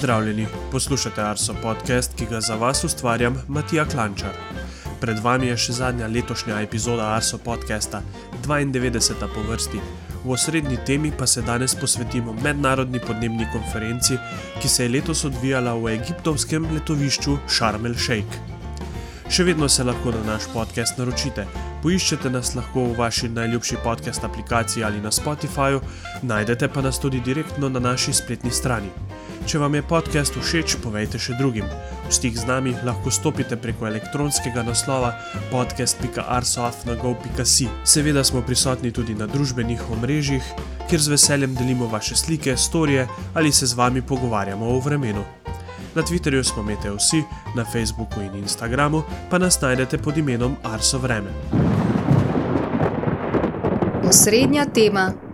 Pozdravljeni, poslušate Arso podcast, ki ga za vas ustvarjam Matija Klančar. Pred vami je še zadnja letošnja epizoda Arso podcasta, 92. po vrsti. V osrednji temi pa se danes posvetimo mednarodni podnebni konferenci, ki se je letos odvijala v egiptovskem letovišču Sharm el Sheikh. Še vedno se lahko na naš podcast naročite. Poiščete nas lahko v vaši najljubši podcast aplikaciji ali na Spotifyju, najdete pa nas tudi direktno na naši spletni strani. Če vam je podcast všeč, povejte še drugim. V stik z nami lahko stopite preko elektronskega naslova podcast.arsoafnago.si. Seveda smo prisotni tudi na družbenih omrežjih, kjer z veseljem delimo vaše slike, storije ali se z vami pogovarjamo o vremenu. Na Twitterju smo mete vsi, na Facebooku in Instagramu pa nas najdete pod imenom Arso Vreme. Osrednja tema.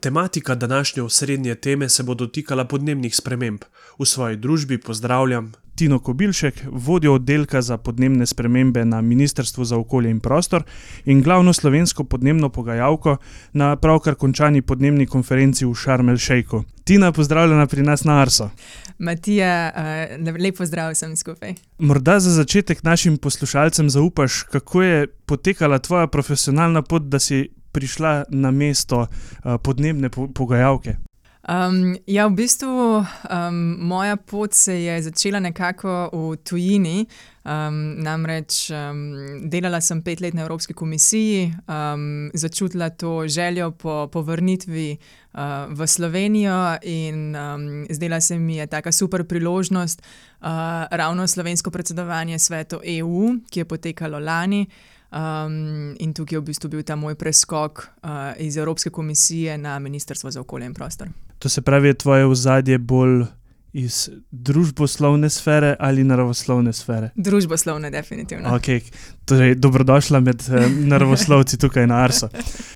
Tematika današnje osrednje teme se bo dotikala podnebnih sprememb. V svoji družbi pozdravljam Tino Kobilšek, vodjo oddelka za podnebne spremembe na Ministrstvu za okolje in prostor in glavno slovensko podnebno pogajalko na pravkar končani podnebni konferenci v Sharm el Sheikhu. Tina, pozdravljena pri nas na Arso. Matija, uh, lepo zdrav vsem skupaj. Morda za začetek našim poslušalcem zaupaš, kako je potekala tvoja profesionalna pot, da si prišla na mesto uh, podnebne po pogajalke. Um, ja, v bistvu um, moja pot se je začela nekako v tujini. Um, namreč um, delala sem pet let na Evropski komisiji, um, začutila to željo po, po vrnitvi uh, v Slovenijo in um, zdela se mi je tako super priložnost, uh, ravno slovensko predsedovanje svetu EU, ki je potekalo lani. Um, in tukaj je v bistvu bil ta moj preskok uh, iz Evropske komisije na Ministrstvo za okolje in prostor. To se pravi, je tvoje ozadje bolj iz družboslovne sfere ali naravoslovne sfere? Družboslovne, definitivno. Okay. Torej, dobrodošla med eh, naravoslovci tukaj na Arso.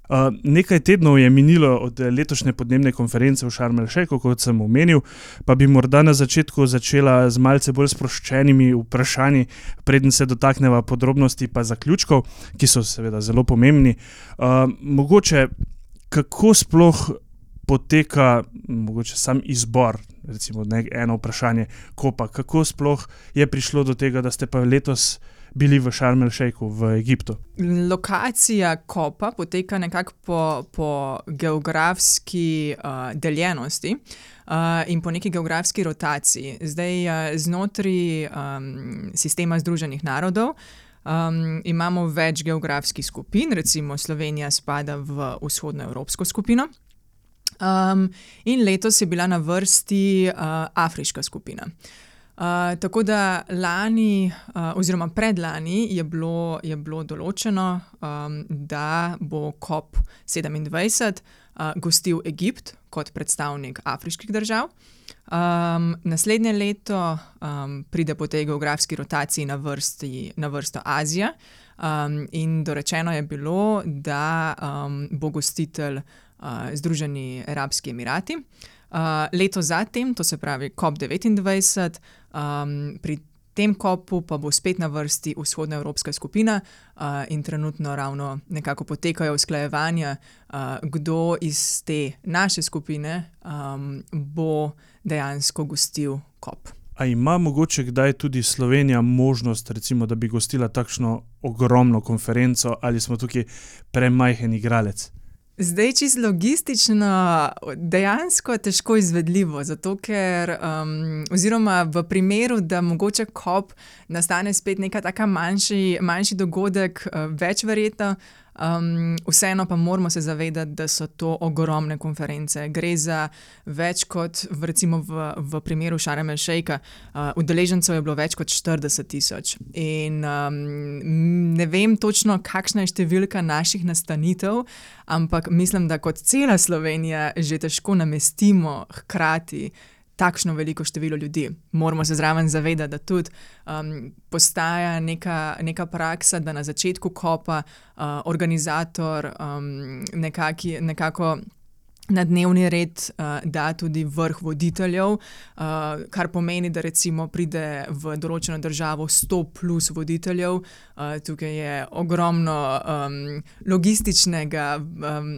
Uh, nekaj tednov je minilo od letošnje podnebne konference v Sharm el Sheikhu, kot sem omenil, pa bi morda na začetku začela z malce bolj sproščenimi vprašanji, preden se dotakneva podrobnosti in zaključkov, ki so seveda zelo pomembni. Uh, mogoče, kako sploh poteka mogoče sam izbor. Recimo nek, eno vprašanje, pa, kako sploh je prišlo do tega, da ste pa letos bili v Sharm el Sheikhu v Egiptu? Lokacija kopa poteka nekako po, po geografski uh, deljenosti uh, in po neki geografski rotaciji. Zdaj, uh, znotraj um, sistema Združenih narodov. Um, imamo več geografskih skupin, recimo Slovenija spada v vzhodnoevropsko skupino, Um, in letos je bila na vrsti uh, afriška skupina. Uh, tako da lani, uh, oziroma predlani, je bilo, je bilo določeno, um, da bo COP27 uh, gostil Egipt kot predstavnik afriških držav. Um, naslednje leto um, pride po tej geografski rotaciji na, vrsti, na vrsto Azija, um, in dorečeno je bilo, da um, bo gostitelj uh, Združeni Arabski Emirati. Uh, leto zatem, to se pravi COP29, um, pri tem kopu pa bo spet na vrsti vzhodna evropska skupina uh, in trenutno ravno nekako potekajo usklajevanja, uh, kdo iz te naše skupine um, bo dejansko gostil kop. A ima mogoče kdaj tudi Slovenija možnost, recimo, da bi gostila takšno ogromno konferenco, ali smo tukaj premajhen igralec? Zdaj, čisto logistično, dejansko težko izvedljivo. Zato, ker, um, oziroma v primeru, da mogoče kop nastane spet neka taka manjši, manjši dogodek, uh, več verjetno. Um, vseeno pa moramo se zavedati, da so to ogromne konference. Gre za več kot, v, recimo v, v primeru Šareme Šejka, uh, udeležencev je bilo več kot 40 tisoč. In um, ne vem točno, kakšna je številka naših nastanitev, ampak mislim, da kot cela Slovenija že težko namestimo hkrati takšno veliko število ljudi. Moramo se zraven zavedati, da tudi um, postaja neka, neka praksa, da na začetku kopa uh, organizator um, nekaki, nekako. Na dnevni red uh, da tudi vrh voditeljev, uh, kar pomeni, da recimo pride v določeno državo 100 plus voditeljev. Uh, tukaj je ogromno um, logističnega um,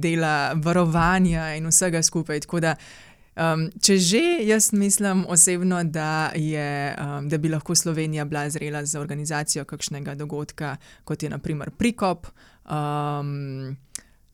dela, varovanja in vsega skupaj. Tako da uh, Um, če že, jaz mislim osebno, da, je, um, da bi lahko Slovenija bila zrela za organizacijo kakšnega dogodka, kot je naprimer Prikop. Um,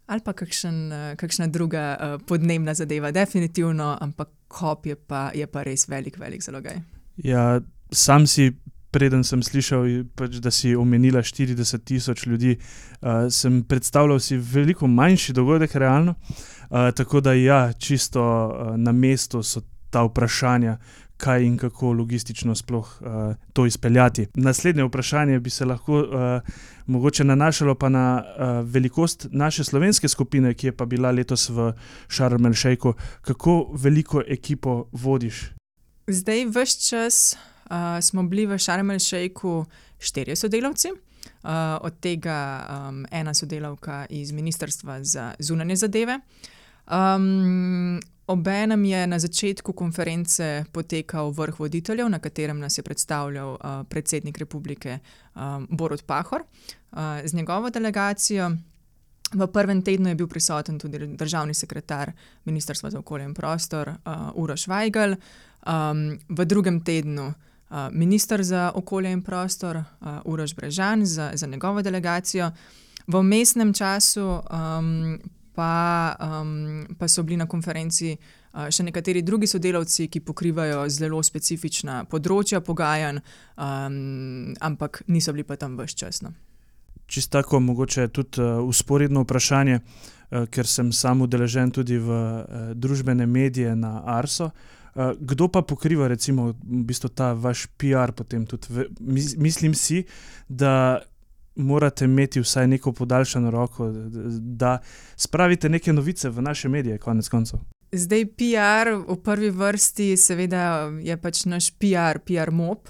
Ali pa kakšen, kakšna druga uh, podnebna zadeva, definitivno, ampak kop je pa, je pa res velik, velik zalogaj. Ja, sam si preden sem slišal, pač, da si omenila 40 tisoč ljudi, uh, sem predstavljal si veliko manjši dogodek, realno. Uh, tako da, ja, čisto uh, na mestu so ta vprašanja, kaj in kako logistično sploh uh, to izpeljati. Naslednje vprašanje bi se lahko uh, mogoče nanašalo pa na uh, velikost naše slovenske skupine, ki je pa bila letos v Šarmelšejku. Kako veliko ekipo vodiš? Zdaj, vse čas uh, smo bili v Šarmel Šejku štirje sodelavci, uh, od tega um, ena sodelavka iz Ministrstva za zunanje zadeve. Um, Obenem je na začetku konference potekal vrh voditeljev, na katerem nas je predstavljal uh, predsednik republike um, Borod Pahor uh, z njegovo delegacijo. V prvem tednu je bil prisoten tudi državni sekretar Ministrstva za okolje in prostor uh, Uroš Weigel, um, v drugem tednu uh, ministr za okolje in prostor, Urož Brežan, za, za njegovo delegacijo. V mestnem času um, pa, um, pa so bili na konferenci uh, še nekateri drugi sodelavci, ki pokrivajo zelo specifična področja pogajanj, um, ampak niso bili pa tam vse čas. No. Čisto tako, mogoče tudi uh, usporedno vprašanje, uh, ker sem sam udeležen tudi v uh, družbene medije na Arso. Uh, kdo pa pokriva, recimo, v bistvu ta vaš PR? Tudi, mislim si, da morate imeti vsaj neko podaljšano roko, da spravite neke novice v naše medije, konec koncev. Zdaj, PR v prvi vrsti, seveda, je pač naš PR, PR MOP.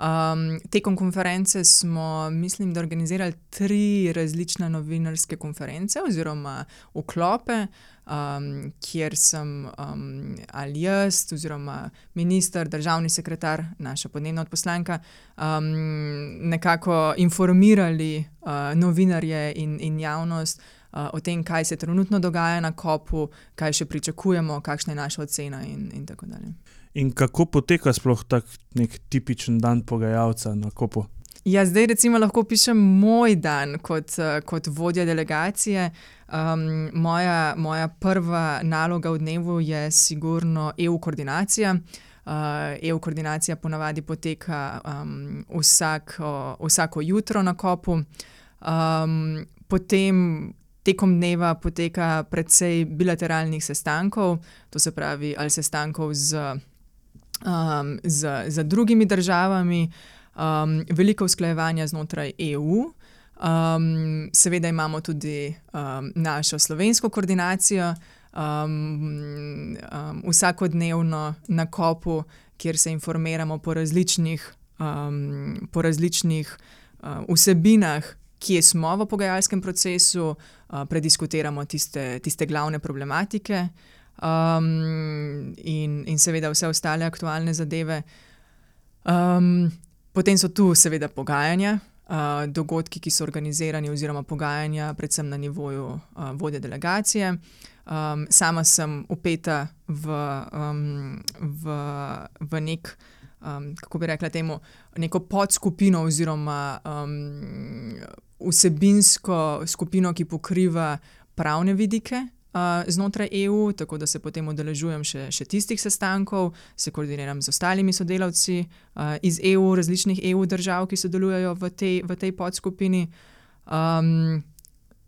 Um, tekom konference smo, mislim, da organizirali tri različne novinarske konference oziroma vklope um, kjer sem um, ali jaz, oziroma minister, državni sekretar, naša podnebna odposlanka, um, nekako informirali uh, novinarje in, in javnost uh, o tem, kaj se trenutno dogaja na kopu, kaj še pričakujemo, kakšna je naša ocena in, in tako dalje. In kako poteka sploh tak nek tipičen dan pogajalca na kopu? Ja, zdaj recimo lahko pišem moj dan kot, kot vodja delegacije. Um, moja, moja prva naloga v dnevu je sigurno EU koordinacija. Uh, EU koordinacija ponavadi poteka um, vsako, vsako jutro na kopu. Um, potem tekom dneva poteka precej bilateralnih sestankov, to se pravi ali sestankov z, um, z, z drugimi državami um, veliko usklajevanja znotraj EU. Um, seveda imamo tudi um, našo slovensko koordinacijo, um, um, vsakodnevno na kopu, kjer se informiramo po različnih, um, po različnih uh, vsebinah, kje smo v pogajalskem procesu, uh, prediskutiramo tiste, tiste glavne problematike um, in, in seveda vse ostale aktualne zadeve. Um, Potem so tu, seveda, pogajanja, uh, dogodki, ki so organizirani, oziroma pogajanja, predvsem na nivoju uh, vodje delegacije. Um, sama sem upeta v, um, v, v nek, um, kako bi rekla, temu, neko podskupino, oziroma um, vsebinsko skupino, ki pokriva pravne vidike znotraj EU, tako da se potem udeležujem še, še tistih sestankov, se koordiniram z ostalimi sodelavci uh, iz EU, različnih EU držav, ki sodelujejo v tej, v tej podskupini. Um,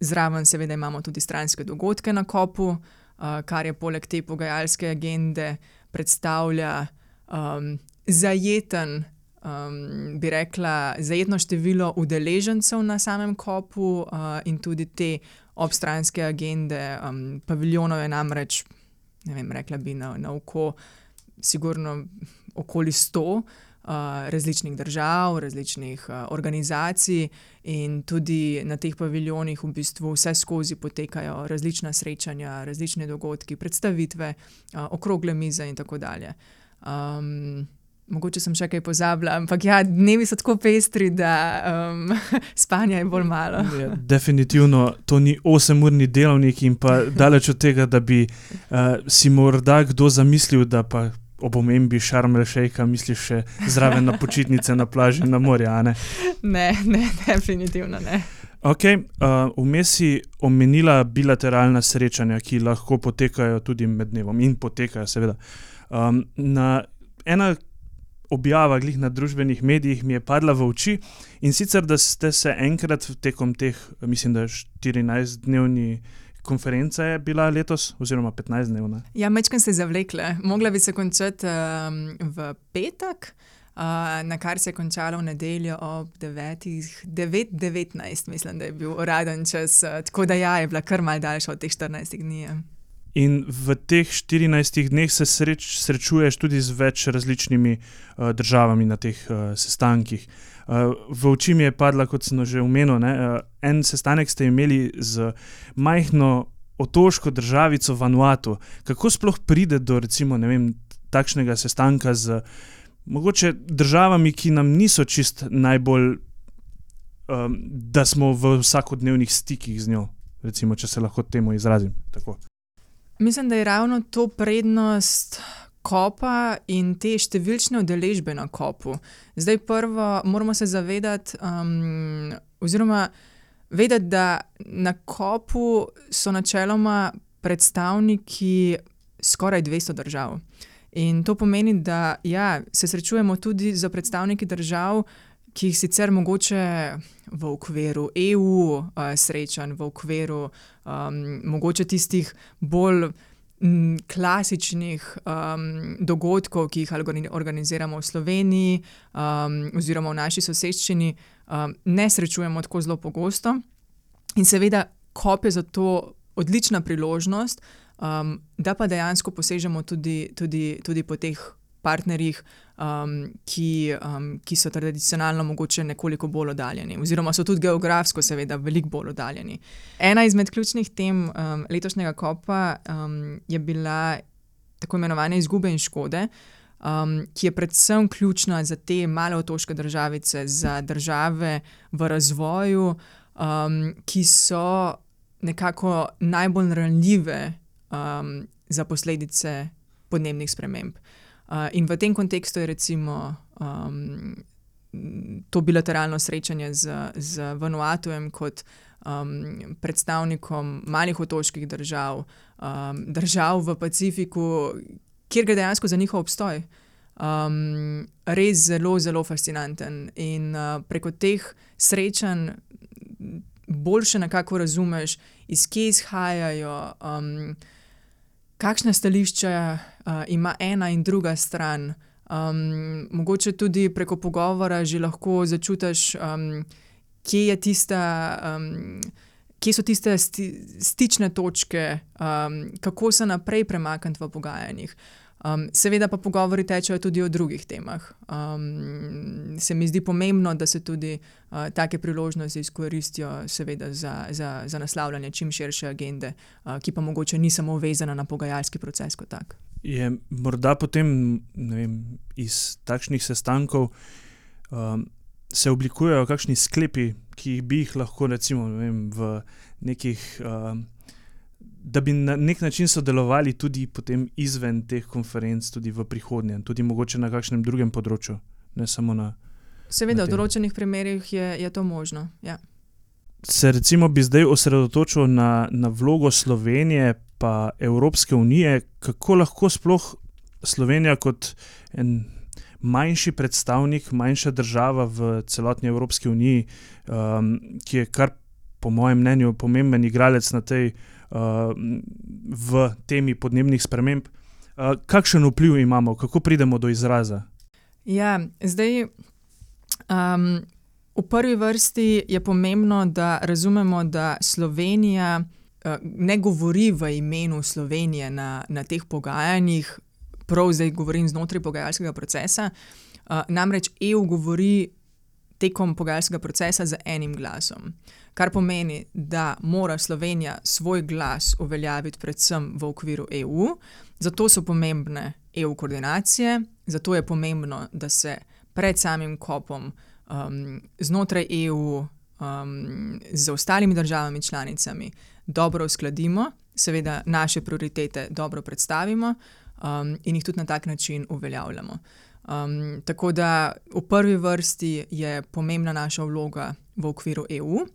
zraven, seveda, imamo tudi stranske dogodke na kopu, uh, kar je poleg te pogajalske agende predstavlja um, zajeten. Um, bi rekla, zajetno število udeležencev na samem kopu uh, in tudi te obstranske agende. Um, paviljonov je namreč, ne vem, rekla bi na, na oko, sigurno okoli sto. Uh, različnih držav, različnih uh, organizacij, in tudi na teh paviljonih v bistvu vse skozi potekajo različna srečanja, različne dogodki, predstavitve, uh, okrogle mize in tako dalje. Um, mogoče sem še kaj pozabila, ampak ja, dnevi so tako pestri, da um, spanja je bolj malo. Ja, definitivno to ni 8-urni delovnik in pa daleč od tega, da bi uh, si morda kdo zamislil, da pa ob omembi šarmel šejka misliš še zraven na počitnice na plaži na morju. Ne? ne, ne, definitivno ne. Ok, uh, vmes si omenila bilateralna srečanja, ki lahko potekajo tudi med dnevom in potekajo, seveda. Um, na ena objava glih na družbenih medijih mi je padla v oči in sicer, da ste se enkrat tekom teh, mislim, da 14-dnevni. Konferenca je bila letos, oziroma 15-dnevna. Ja, mečkam se zavlekle. Mogla bi se končati um, v petek, uh, na kar se je končalo v nedeljo ob 9:19, mislim, da je bil uraden čas. Uh, tako da ja, je bila kar mal daljša od teh 14 dni. In v teh 14 dneh se sreč, srečuješ tudi z več različnimi uh, državami na teh uh, sestankih. Uh, v oči mi je padla, kot sem že omenil, ne, uh, en sestanek ste imeli z majhno otoško državico Vanuatu. Kako sploh pride do recimo, vem, takšnega sestanka z mogoče državami, ki nam niso čist najbolj, um, da smo v vsakodnevnih stikih z njo, recimo, če se lahko temu izrazim. Tako. Mislim, da je ravno to prednost kopa in te številčne udeležbe na kopu. Zdaj, prvo, moramo se zavedati, um, oziroma vedeti, da na kopu so načeloma predstavniki skoraj 200 držav. In to pomeni, da ja, se srečujemo tudi z predstavniki držav, ki jih sicer mogoče v okviru EU uh, srečanj, v okviru um, mogoče tistih bolj klasičnih um, dogodkov, ki jih organiziramo v Sloveniji um, oziroma v naši soseščini, um, ne srečujemo tako zelo pogosto. In seveda, kop je zato odlična priložnost, um, da pa dejansko posežemo tudi, tudi, tudi po teh partnerjih, um, ki, um, ki so tradicionalno mogoče nekoliko bolj oddaljeni, oziroma so tudi geografsko, seveda, veliko bolj oddaljeni. Ena izmed ključnih tem um, letošnjega kopa um, je bila tako imenovana izgube in škode. Um, ki je predvsem ključna za te male otoške državice, za države v razvoju, um, ki so nekako najbolj ranljive um, za posledice podnebnih sprememb. Uh, in v tem kontekstu je recimo um, to bilateralno srečanje z, z Vanuatujem kot um, predstavnikom malih otoških držav, um, držav v Pacifiku, kjer gre dejansko za njihov obstoj. Um, res zelo, zelo fascinanten. In uh, preko teh srečanj boljše nekako razumeš, iz kje izhajajo. Um, kakšne stališče uh, ima ena in druga stran. Um, mogoče tudi preko pogovora že lahko začutiš, um, kje, tista, um, kje so tiste sti, stične točke, um, kako se naprej premakniti v pogajanjih. Um, seveda pa pogovori tečejo tudi o drugih temah. Um, se mi zdi pomembno, da se tudi uh, take priložnosti izkoristijo seveda, za, za, za naslavljanje čim širše agende, uh, ki pa mogoče ni samo vezana na pogajalski proces kot tak. Je morda potem vem, iz takšnih sestankov um, se oblikujejo kakšni sklepi, ki bi jih lahko recimo, vem, v nekih. Um, da bi na nek način sodelovali tudi izven teh konferenc, tudi v prihodnje, tudi mogoče na kakšnem drugem področju, ne samo na. Seveda, na v določenih primerjih je, je to možno. Ja. Se recimo bi zdaj osredotočil na, na vlogo Slovenije in Evropske unije, kako lahko sploh Slovenija kot en. Manjši predstavnik, manjša država v celotni Evropski uniji, um, ki je, kar po mojem mnenju, pomemben igralec na tej uh, v temi podnebnih sprememb. Kakšen vpliv imamo, kako pridemo do izraza? Ja, zdaj, um, v prvi vrsti je pomembno, da razumemo, da Slovenija uh, ne govori v imenu Slovenije na, na teh pogajanjih, prav zdaj govorim znotraj pogajalskega procesa. Uh, namreč EU govori tekom pogajalskega procesa z enim glasom. Kar pomeni, da mora Slovenija svoj glas uveljaviti predvsem v okviru EU, zato so pomembne EU koordinacije, zato je pomembno, da se pred samim kopom um, znotraj EU um, z ostalimi državami članicami dobro uskladimo, seveda naše prioritete dobro predstavimo um, in jih tudi na tak način uveljavljamo. Um, tako da v prvi vrsti je pomembna naša vloga v okviru EU.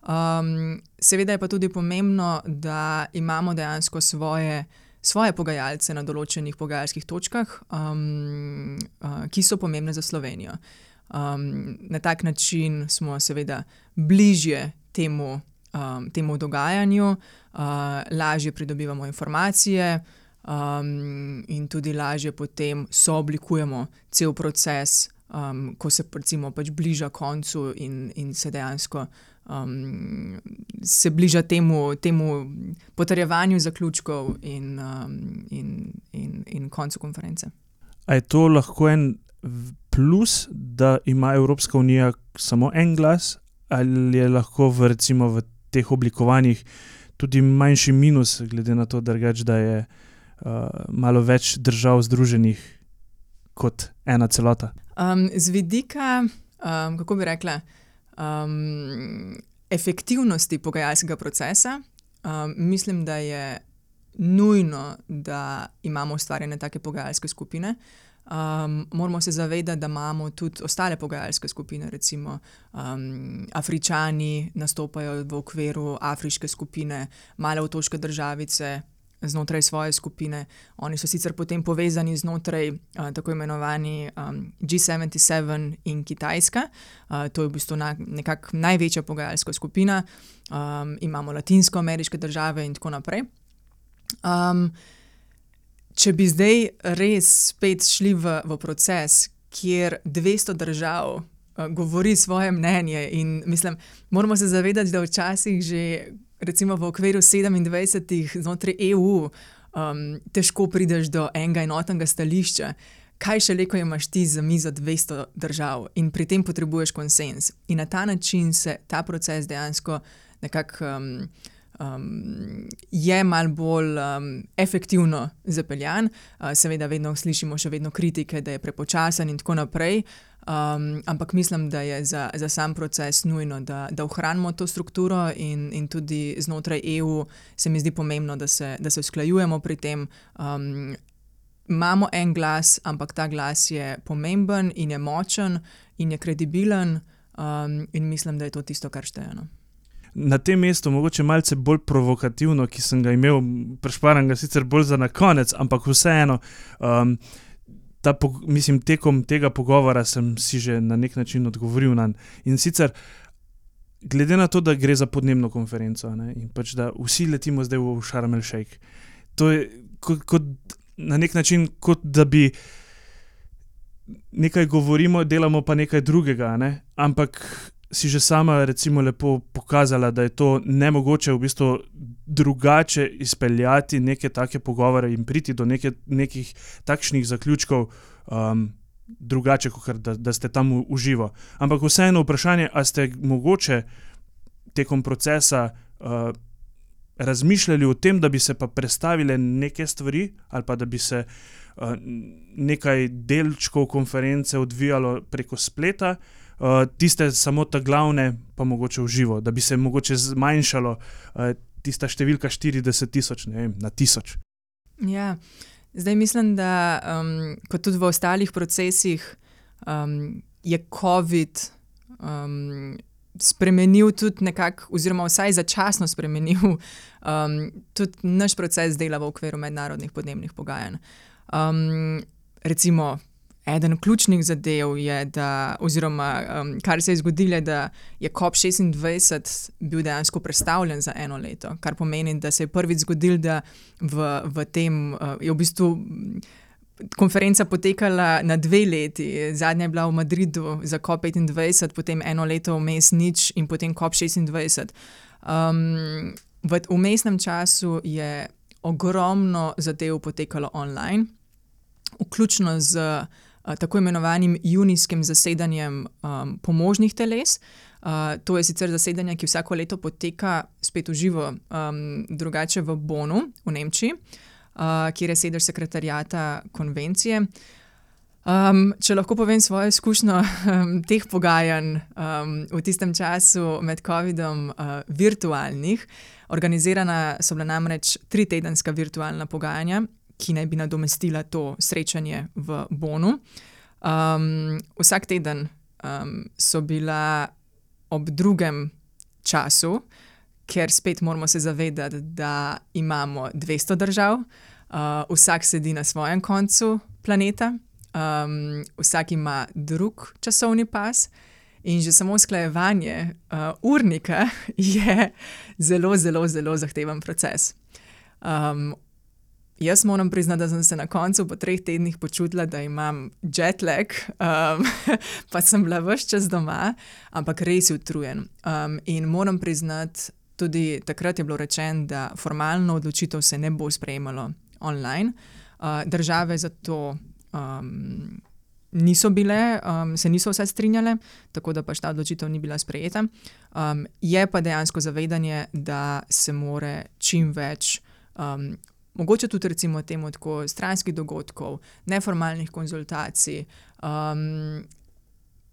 Um, seveda je pa tudi pomembno, da imamo dejansko svoje, svoje pogajalce na določenih pogajalskih točkah, um, uh, ki so pomembne za Slovenijo. Um, na tak način smo seveda bližje temu, um, temu dogajanju, uh, lažje pridobivamo informacije um, in tudi lažje potem sooblikujemo cel proces, um, ko se pač bliža koncu in, in se dejansko. Um, se bliža temu, temu potrjevanju zaključkov in, um, in, in, in koncu konference. A je to lahko en plus, da ima Evropska unija samo en glas, ali je lahko v, recimo, v teh oblikovanjih tudi manjši minus, glede na to, drgač, da je uh, malo več držav združenih kot ena celota? Um, z vidika, um, kako bi rekla, um, efektivnosti pogajalskega procesa, um, mislim, da je nujno, da imamo ustvarjene take pogajalske skupine. Um, moramo se zavedati, da imamo tudi ostale pogajalske skupine, recimo um, Afričani nastopajo v okviru afriške skupine, male otoške državice znotraj svoje skupine. Oni so sicer potem povezani znotraj uh, tako imenovani um, G77 in Kitajska, uh, to je v bistvu na, nekako največja pogajalska skupina, um, imamo latinsko-ameriške države in tako naprej. Um, če bi zdaj res spet šli v, v proces, kjer 200 držav uh, govori svoje mnenje, in mislim, moramo se zavedati, da včasih že recimo v okviru 27 znotraj EU um, težko prideš do enega enotnega stališča. Kaj še le, ko imaš ti za mizo 200 držav in pri tem potrebuješ konsens. In na ta način se ta proces dejansko nekako. Um, um, je malo bolj um, efektivno zapeljan. Uh, seveda, vedno slišimo še vedno kritike, da je prepočasen in tako naprej. Um, ampak mislim, da je za, za sam proces nujno, da, da ohranimo to strukturo, in, in tudi znotraj EU se mi zdi pomembno, da se, da se usklajujemo pri tem. Um, imamo en glas, ampak ta glas je pomemben in je močen in je kredibilen, um, in mislim, da je to tisto, kar šteje. No na tem mestu, mogoče malce bolj provokativno, ki sem ga imel, prešparan ga sicer bolj za na konec, ampak vseeno. Um, Ta, mislim, tekom tega pogovora sem si že na nek način odgovoril na njega. In sicer, glede na to, da gre za podnebno konferenco ne, in pač da vsi letimo zdaj v Šarmel Šejk, to je kot, kot, na nek način kot da bi nekaj govorimo, delamo pa nekaj drugega. Ne, ampak si že sama recimo lepo pokazala, da je to nemogoče v bistvu drugače izpeljati neke take pogovore in priti do neke, nekih takšnih zaključkov. Um, Drugače, kot da, da ste tam uživo. Ampak vseeno vprašanje, ali ste mogoče tekom procesa uh, razmišljali o tem, da bi se pa predstavile neke stvari, ali pa da bi se uh, nekaj delčkov konference odvijalo preko spleta, uh, uh, tiste samo te glavne, pa mogoče v živo, da bi se mogoče zmanjšalo uh, tista številka 40 tisoč na tisoč. Ja, zdaj mislim, da um, kot tudi v ostalih procesih um, je COVID. Um, Spremenil tudi nekako, oziroma vsaj začasno spremenil um, tudi naš proces dela v okviru mednarodnih podnebnih pogajanj. Um, recimo, Eden ključnih zadev je, da, oziroma um, kar se je zgodilo, da je COP26 bil dejansko predstavljen za eno leto, kar pomeni, da se je prvič zgodil, da v, v tem uh, je v bistvu. Konferenca potekala na dve leti, zadnja je bila v Madridu za COP25, potem eno leto vmes nič in potem COP26. Um, v umestnem času je ogromno zadev potekalo online, vključno z Eh, tako imenovanim junijskim zasedanjem um, pomožnih teles. Uh, to je sicer zasedanje, ki vsako leto poteka spet v živo, um, drugače v Bonu v Nemčiji. uh, kjer je sedež sekretarijata konvencije. Um, če lahko povem svojo izkušnjo um, teh pogajanj um, v tistem času med COVID-om, uh, virtualnih, organizirana so bila namreč tri tedenska virtualna pogajanja, ki naj bi nadomestila to srečanje v Bonu. Um, vsak teden um, so bila ob drugem času, ker spet moramo se zavedati, da imamo 200 držav, uh, vsak sedi na svojem koncu planeta. Um, vsak ima drug časovni pas, in že samo usklajevanje uh, urnika je zelo, zelo, zelo zahteven proces. Um, jaz moram priznati, da sem se na koncu, po treh tednih, počutila, da imam jet lag, um, pa sem bila vse čas doma, ampak res utrujen. Um, in moram priznati, tudi takrat je bilo rečeno, da formalno odločitev se ne bo sprejemalo online. Uh, države za to um, niso bile, um, se niso vse strinjale, tako da pač ta odločitev ni bila sprejeta. Um, je pa dejansko zavedanje, da se more čim več. Um, Mogoče tudi, recimo, temu tako stranskih dogodkov, neformalnih konzultacij, um,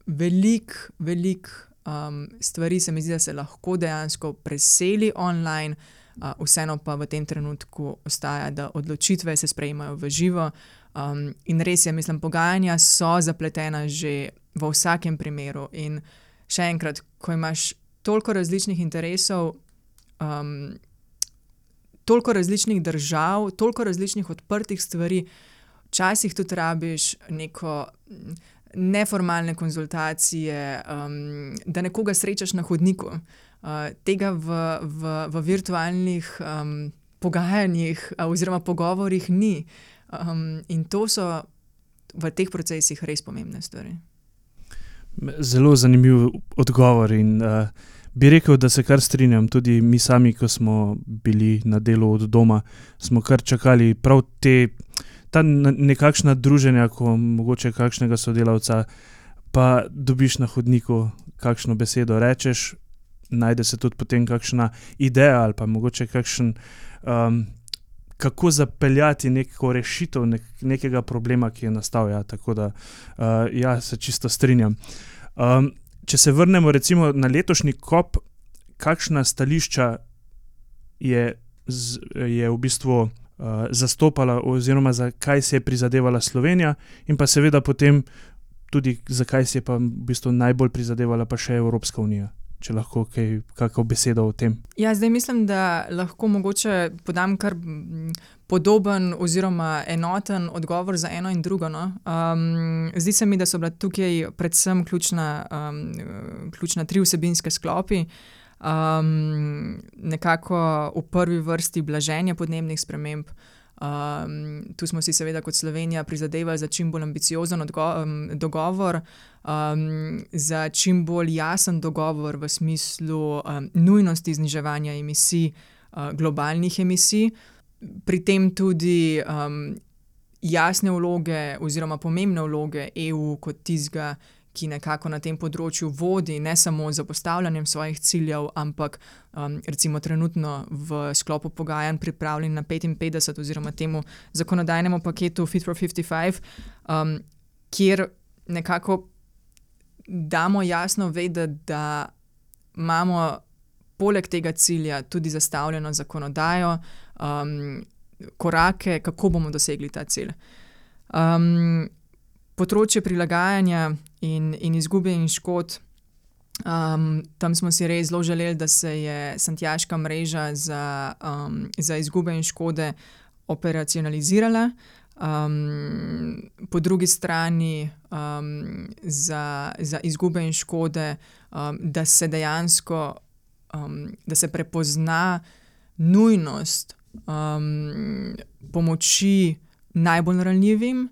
veliko, veliko um, stvari se mi zdi, da se lahko dejansko preseli online, uh, vseeno pa v tem trenutku ostaja, da odločitve se sprejemajo v živo. Um, in res je, mislim, pogajanja so zapletena že v vsakem primeru. In še enkrat, ko imaš toliko različnih interesov, um, toliko različnih držav, toliko različnih odprtih stvari, včasih tudi rabiš neko. Neformalne konzultacije, um, da nekoga srečaš na hodniku. Uh, tega v, v, v virtualnih um, pogajanjih uh, oziroma pogovorih ni. Um, in to so v teh procesih res pomembne stvari. Zelo zanimiv odgovor. In, uh, bi rekel, da se kar strinjam. Tudi mi sami, ko smo bili na delu od doma, smo kar čakali prav te. Ta nekakšna druženja, ko mogoče kakšnega sodelavca, pa dobiš na hodniku, kakšno besedo rečeš, najde se tudi potem kakšna ideja ali pa mogoče kakšen um, kako zapeljati neko rešitev nek, nekega problema, ki je nastal. Ja, tako da uh, ja, se čisto strinjam. Um, če se vrnemo recimo na letošnji kop, kakšna stališča je, z, je v bistvu uh, zastopala, oziroma zakaj se je prizadevala Slovenija, in pa seveda potem tudi zakaj se je pa v bistvu najbolj prizadevala pa še Evropska unija če lahko kaj, kakšno besedo o tem. Ja, zdaj mislim, da lahko mogoče podam kar podoben oziroma enoten odgovor za eno in drugo. No? Um, zdi se mi, da so bile tukaj predvsem ključna, um, ključna tri vsebinske sklopi. Um, nekako v prvi vrsti blaženje podnebnih sprememb. Um, tu smo si, seveda, kot Slovenija, prizadevali za čim bolj ambiciozen um, dogovor, um, za čim bolj jasen dogovor v smislu um, nujnosti zniževanja emisij, uh, globalnih emisij, pri tem tudi um, jasne vloge oziroma pomembne vloge EU kot tizga ki nekako na tem področju vodi, ne samo z postavljanjem svojih ciljev, ampak um, recimo trenutno v sklopu pogajanj pripravljen na 55 oziroma temu zakonodajnemu paketu Fit for 55, um, kjer nekako damo jasno vedeti, da imamo poleg tega cilja tudi zastavljeno zakonodajo, um, korake, kako bomo dosegli ta cilj. Um, področje prilagajanja in, in izgube in škod. Um, tam smo si res zelo želeli, da se je Santiaška mreža za, um, za izgube in škode operacionalizirala, um, po drugi strani um, za, za izgube in škode, um, da se dejansko um, da se prepozna nujnost um, pomoči najbolj ranljivim.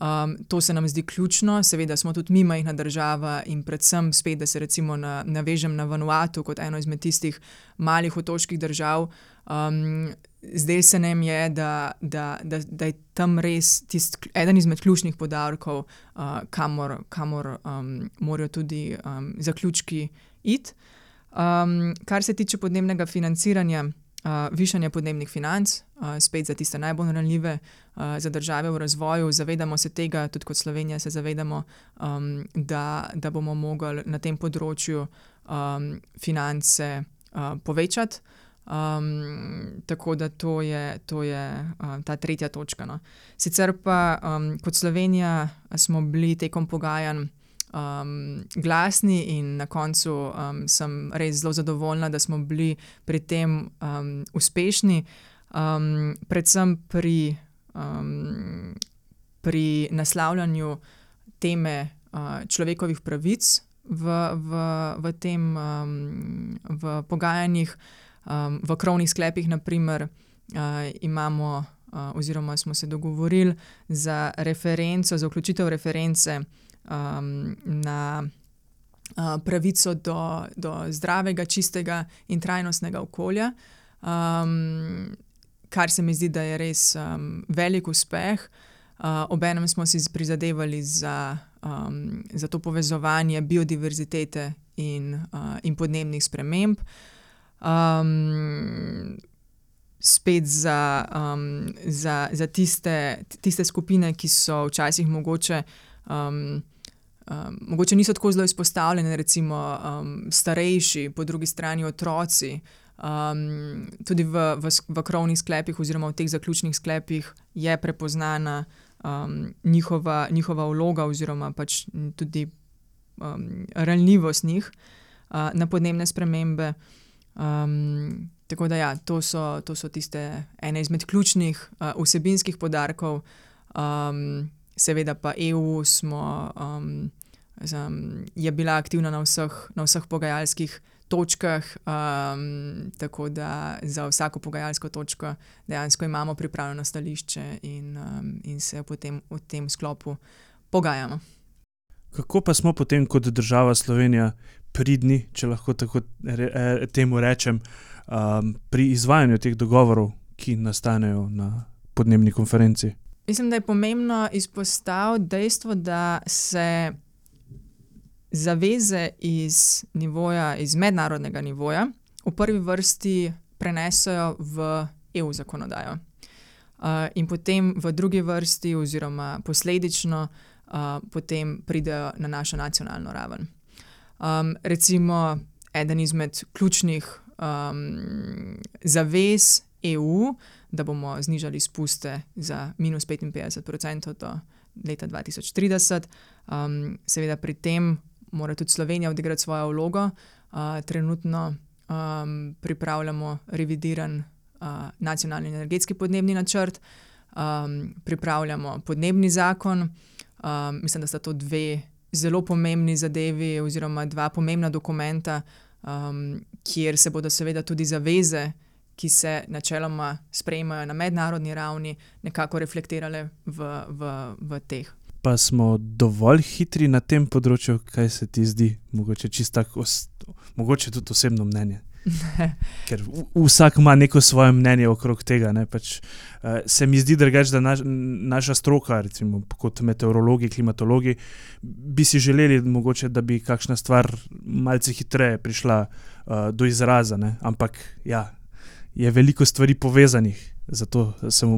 Um, to se nam zdi ključno, seveda smo tudi mi majhna država in predvsem spet, da se recimo na, navežem na Vanuatu kot eno izmed tistih malih otoških držav. Um, zdaj se nam je, da, da, da, da je tam res tist, eden izmed ključnih podarkov, uh, kamor, kamor um, morajo tudi um, zaključki iti. Um, kar se tiče podnebnega financiranja, višanje podnebnih financ, uh, spet za tiste najbolj ranljive, uh, za države v razvoju. Zavedamo se tega, tudi kot Slovenija se zavedamo, um, da, da bomo mogli na tem področju um, finance uh, povečati. Um, tako da to je, to je uh, ta tretja točka. No. Sicer pa um, kot Slovenija smo bili tekom pogajanj um, glasni in na koncu um, sem res zelo zadovoljna, da smo bili pri tem um, uspešni, um, predvsem pri, um, pri naslavljanju teme uh, človekovih pravic v, v, v tem um, v pogajanjih. Um, v krovnih sklepih, naprimer, uh, imamo, uh, oziroma smo se dogovorili za referenco, za vključitev reference um, na uh, pravico do, do zdravega, čistega in trajnostnega okolja, um, kar se mi zdi, da je res um, velik uspeh. Uh, Obenem smo si prizadevali za, um, za to povezovanje biodiverzitete in, uh, in podnebnih sprememb. Um, spet za, um, za, za tiste, tiste skupine, ki so včasih mogoče, um, um, mogoče niso tako zelo izpostavljene, recimo um, starejši, po drugi strani otroci. Um, tudi v, v, v krovnih sklepih, oziroma v teh zaključnih sklepih, je prepoznana um, njihova, njihova vloga, oziroma pač tudi um, ranljivost njih uh, na podnebne spremembe. Um, tako da, ja, to, so, to so tiste ene izmed ključnih uh, vsebinskih podarkov, um, seveda pa EU smo, um, zam, je bila aktivna na vseh, na vseh pogajalskih točkah, um, tako da za vsako pogajalsko točko dejansko imamo pripravljeno stališče in, um, in se potem v tem sklopu pogajamo. Kako pa smo potem kot država Slovenija pridni, če lahko tako re, e, temu rečem, um, pri izvajanju teh dogovorov, ki nastanejo na podnebni konferenci? Mislim, da je pomembno izpostaviti dejstvo, da se zaveze iz, nivoja, iz mednarodnega nivoja v prvi vrsti prenesajo v EU zakonodajo. Uh, in potem v drugi vrsti, oziroma posledično, uh, potem pridejo na našo nacionalno raven. Um, recimo, eden izmed ključnih um, zavez EU, da bomo znižali izpuste za minus 55% do leta 2030. Um, seveda, pri tem mora tudi Slovenija odigrati svojo vlogo. Uh, trenutno um, pripravljamo revidiran uh, nacionalni energetski podnebni načrt, um, pripravljamo podnebni zakon. Um, mislim, da sta to dve zelo pomembni zadevi, oziroma dva pomembna dokumenta, um, kjer se bodo seveda tudi zaveze, ki se načeloma sprejemajo na mednarodni ravni, nekako reflektirale v, v, v teh. Pa smo dovolj hitri na tem področju, kaj se ti zdi, mogoče čisto tako, mogoče tudi osebno mnenje. Ker vsak ima neko svoje mnenje okrog tega. Pač, uh, se mi zdi drugače, da naš, naša stroka, recimo kot meteorologi, klimatologi, bi si želeli, mogoče, da bi kakšna stvar malce hitreje prišla uh, do izraza. Ne? Ampak ja, je veliko stvari povezanih, zato sem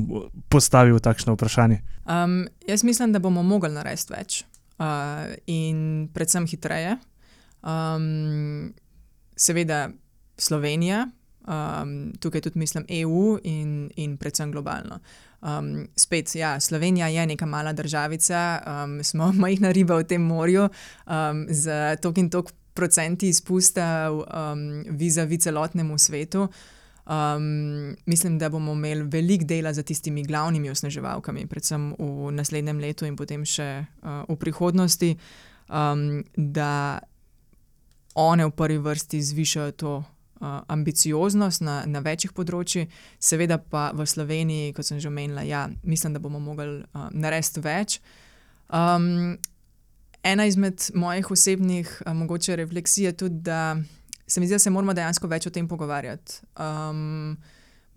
postavil takšno vprašanje. Um, jaz mislim, da bomo mogli narediti več uh, in predvsem hitreje. Um, seveda. Slovenija, um, tukaj tudi mislim EU in, in predvsem globalno. Um, spet, ja, Slovenija je neka mala državica, um, smo majhna riba v tem morju um, z tok in tok procenti izpusta um, vizavi celotnemu svetu. Um, mislim, da bomo imeli veliko dela za tistimi glavnimi osneževalkami, predvsem v naslednjem letu in potem še uh, v prihodnosti, um, da one v prvi vrsti zvišajo to uh, ambicioznost na, na večjih področjih, seveda pa v Sloveniji, kot sem že omenila, ja, mislim, da bomo mogli uh, narediti več. Um, ena izmed mojih osebnih uh, refleksij je tudi, da se mi zdi, da se moramo dejansko več o tem pogovarjati. Um,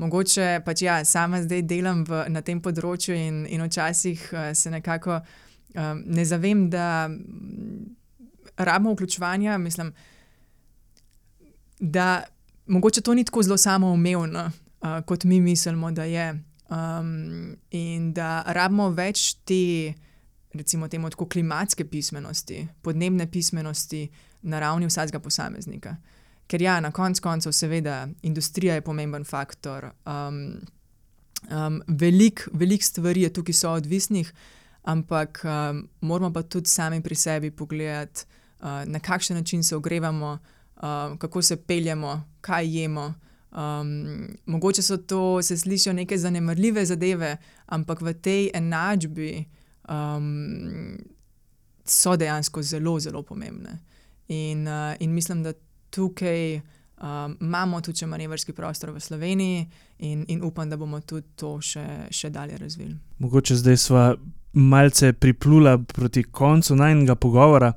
mogoče pač ja, sama zdaj delam v, na tem področju in, in včasih uh, se nekako um, ne zavem, da rabimo vključevanja, mislim da mogoče to ni tako zelo samoumevno. uh, kot mi mislimo, da je. Um, in da rabimo več te, recimo, temu, tako klimatske pismenosti, podnebne pismenosti na ravni vsakega posameznika. Ker ja, na koncu koncev, seveda, industrija je pomemben faktor. Um, um, Veliko velik stvari je tukaj so odvisnih, ampak um, moramo pa tudi sami pri sebi pogledati, uh, na kakšen način se ogrevamo, uh, kako se peljemo, kaj jemo. Um, mogoče so to, se slišijo neke zanemrljive zadeve, ampak v tej enačbi um, so dejansko zelo, zelo pomembne. In, uh, in mislim, da tukaj um, imamo tudi manevrski prostor v Sloveniji, in, in upam, da bomo tudi to še, še dalje razvili. Mogoče zdaj smo malce priplula proti koncu najnega pogovora,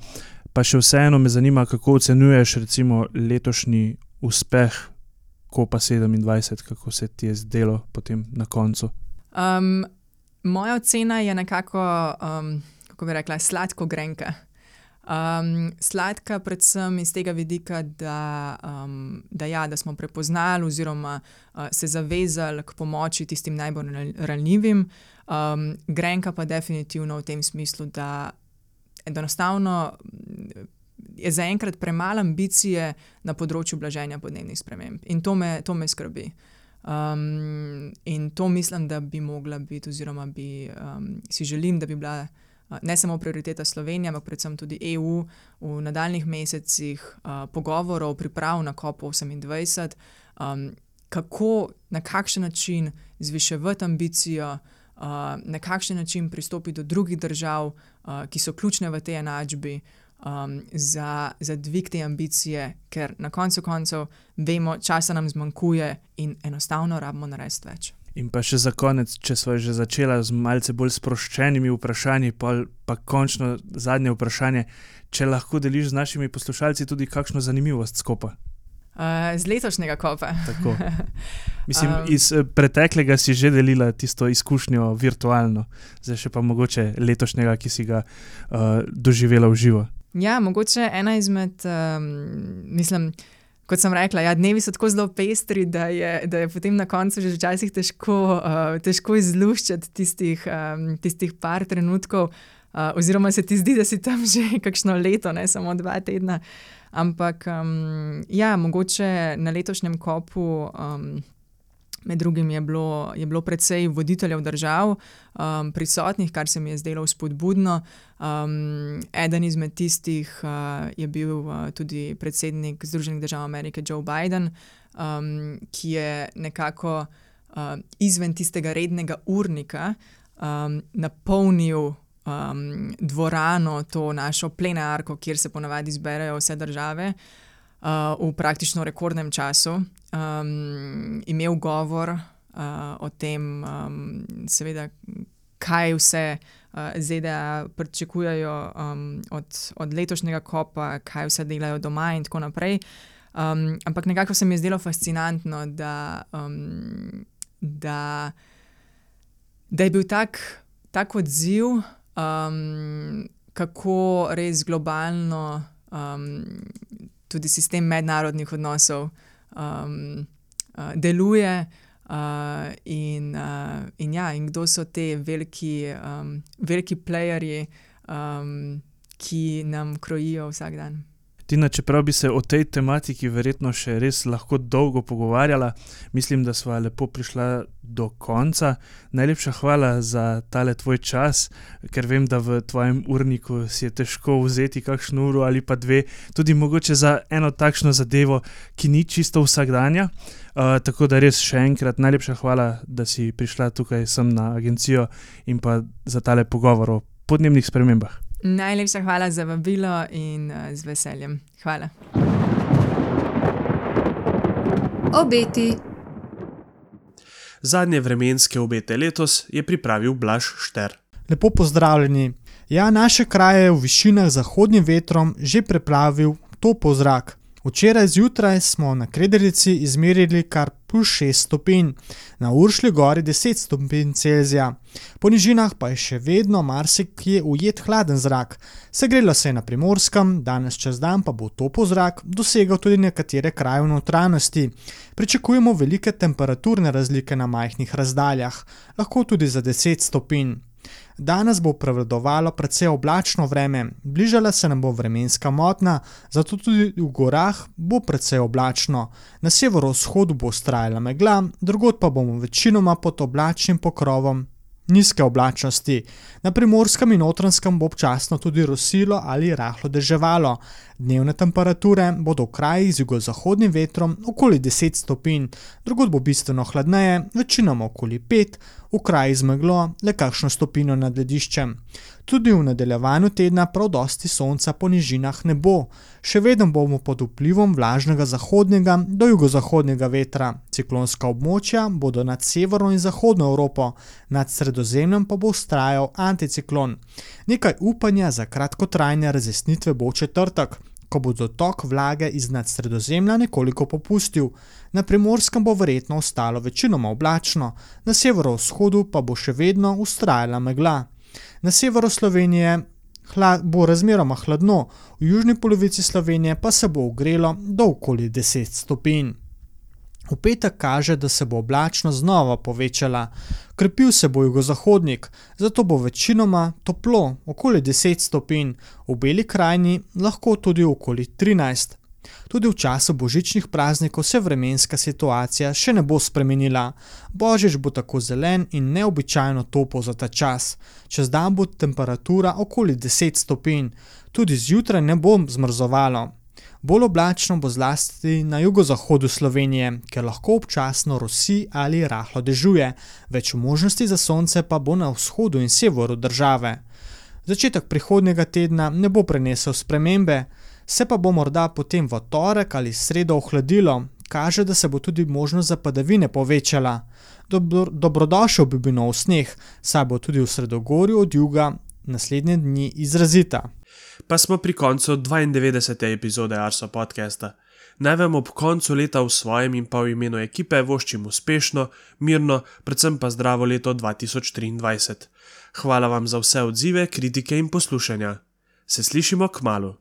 pa še vseeno me zanima, kako ocenjuješ recimo letošnji uspeh Kopa 27, kako se ti je zdelo potem na koncu. Um, moja ocena je nekako, um, kako bi rekla, sladko-grenka. Um, sladka, predvsem iz tega vidika, da, um, da, ja, da smo prepoznali oziroma uh, se zavezali k pomoči tistim najbolj ranljivim, um, grenka pa definitivno v tem smislu, da enostavno je zaenkrat premalo ambicije na področju blaženja podnebnih sprememb in to me, to me skrbi. Um, in to mislim, da bi mogla biti, oziroma bi, um, si želim, da bi bila uh, ne samo prioriteta Slovenije, ampak predvsem tudi EU v nadaljnih mesecih uh, pogovorov, priprav na COP28, um, kako, na kakšen način zviševati ambicijo, uh, na kakšen način pristopiti do drugih držav, uh, ki so ključne v tej enačbi um, za, za dvig te ambicije, ker na koncu koncev vemo, časa nam zmanjkuje in enostavno rabimo narediti več. In pa še za konec, če smo že začeli z malce bolj sproščenimi vprašanji, pa, pa končno zadnje vprašanje, če lahko deliš z našimi poslušalci tudi kakšno zanimivost skopa. Uh, z letošnjega kopa. Tako. Mislim, um, iz uh, preteklega si že delila tisto izkušnjo virtualno, zdaj še pa mogoče letošnjega, ki si ga uh, doživela v živo. Ja, mogoče ena izmed, um, mislim, kot sem rekla, ja, dnevi so tako zelo pestri, da je, da je potem na koncu že včasih težko, uh, težko izluščiti tistih, um, tistih par trenutkov, uh, oziroma se ti zdi, da si tam že kakšno leto, ne samo dva tedna. Ampak, um, ja, mogoče na letošnjem kopu. Um, Med drugim je bilo, je bilo predvsej voditeljev držav um, prisotnih, kar se mi je zdelo spodbudno. Um, eden izmed tistih uh, je bil uh, tudi predsednik Združenih držav Amerike, Joe Biden, um, ki je nekako uh, izven tistega rednega urnika um, napolnil. Um, dvorano, to našo plenarko, kjer se ponavadi zberejo vse države, uh, v praktično rekordnem času um, imel govor uh, o tem, um, seveda, kaj vse uh, ZDA pričakujejo um, od, od letošnjega kopa, kaj vse delajo doma in tako naprej. Um, ampak nekako se mi je zdelo fascinantno, da, um, da, da je bil tak, tak odziv, um, kako res globalno um, tudi sistem mednarodnih odnosov um, uh, deluje. Uh, in, uh, in, ja, in kdo so ti veliki, um, veliki playerji, um, ki nam krojijo vsak dan. Tina, čeprav bi se o tej tematiki verjetno še res lahko dolgo pogovarjala, mislim, da smo lepo prišla do konca. Najlepša hvala za tale tvoj čas, ker vem, da v tvojem urniku si je težko vzeti kakšno uro ali pa dve, tudi mogoče za eno takšno zadevo, ki ni čisto vsakdanja. Uh, tako da res še enkrat najlepša hvala, da si prišla tukaj sem na agencijo in pa za tale pogovor o podnebnih spremembah. Najlepša hvala za vabilo in uh, z veseljem. Hvala. Obeti. Zadnje vremenske obete letos je pripravil Blaž Šter. Lepo pozdravljeni. Ja, naše kraje v višinah zahodnim vetrom že preplavil topov zrak. Včeraj zjutraj smo na Krederici izmerili kar plus 6 stopinj, na Uršli gori 10 stopinj Celzija. Po nižinah pa je še vedno marsikje ujet hladen zrak. Segrelo se je na primorskem, danes čez dan pa bo topo zrak dosegal tudi nekatere kraje v notranjosti. Pričakujemo velike temperaturne razlike na majhnih razdaljah, lahko tudi za 10 stopinj. Danes bo prevladovalo precej oblačno vreme, bližala se nam bo vremenska motnja, zato tudi v gorah bo precej oblačno. Na severovzhodu bo ustrajala megla, drugod pa bomo večinoma pod oblačnim pokrovom. Nizke oblačnosti. Na primorskem in notranskem bo občasno tudi rosilo ali rahlo deževalo. Dnevne temperature bodo v krajih z jugozahodnim vetrom okoli 10 stopinj, drugod bo bistveno hladneje, večinoma okoli 5, v krajih z meglo le kakšno stopinjo nad lediščem. Tudi v nadaljevanju tedna prav dosti sonca po nižinah ne bo, še vedno bomo pod vplivom vlažnega zahodnega do jugozahodnega vetra. Ciklonska območja bodo nad severno in zahodno Evropo, nad sredozemljem pa bo ustrajal anticiklon. Nekaj upanja za kratkotrajne razjasnitve bo četrtek, ko bo dotok vlage iznad sredozemlja nekoliko popustil. Na primorskem bo verjetno ostalo večinoma oblačno, na severovzhodu pa bo še vedno ustrajala megla. Na severu Slovenije bo razmeroma hladno, v južni polovici Slovenije pa se bo ogrelo do okoli 10 stopinj. V petek kaže, da se bo oblačnost znova povečala, krepil se bo jugozahodnik, zato bo večinoma toplo, okoli 10 stopinj, v beli krajini lahko tudi okoli 13. Tudi v času božičnih praznikov se vremenska situacija še ne bo spremenila. Božič bo tako zelen in neobičajno topo za ta čas. Čez dan bo temperatura okoli 10 stopinj, tudi zjutraj ne bo zmrzovalo. Bolj oblačno bo zlasti na jugozahodu Slovenije, ker lahko občasno rosi ali rahlo dežuje, več možnosti za sonce pa bo na vzhodu in severu države. Začetek prihodnega tedna ne bo prenesel spremembe, se pa bo morda potem v torek ali sredo ohladilo, kaže, da se bo tudi možnost za padavine povečala. Dobro, dobrodošel bi bil nov sneh, saj bo tudi v sredogorju od juga naslednje dni izrazita. Pa smo pri koncu 92. epizode Arso podcasta. Naj vam ob koncu leta v svojem in pa v imenu ekipe voščim uspešno, mirno, predvsem pa zdravo leto 2023. Hvala vam za vse odzive, kritike in poslušanja. Se slišimo k malu.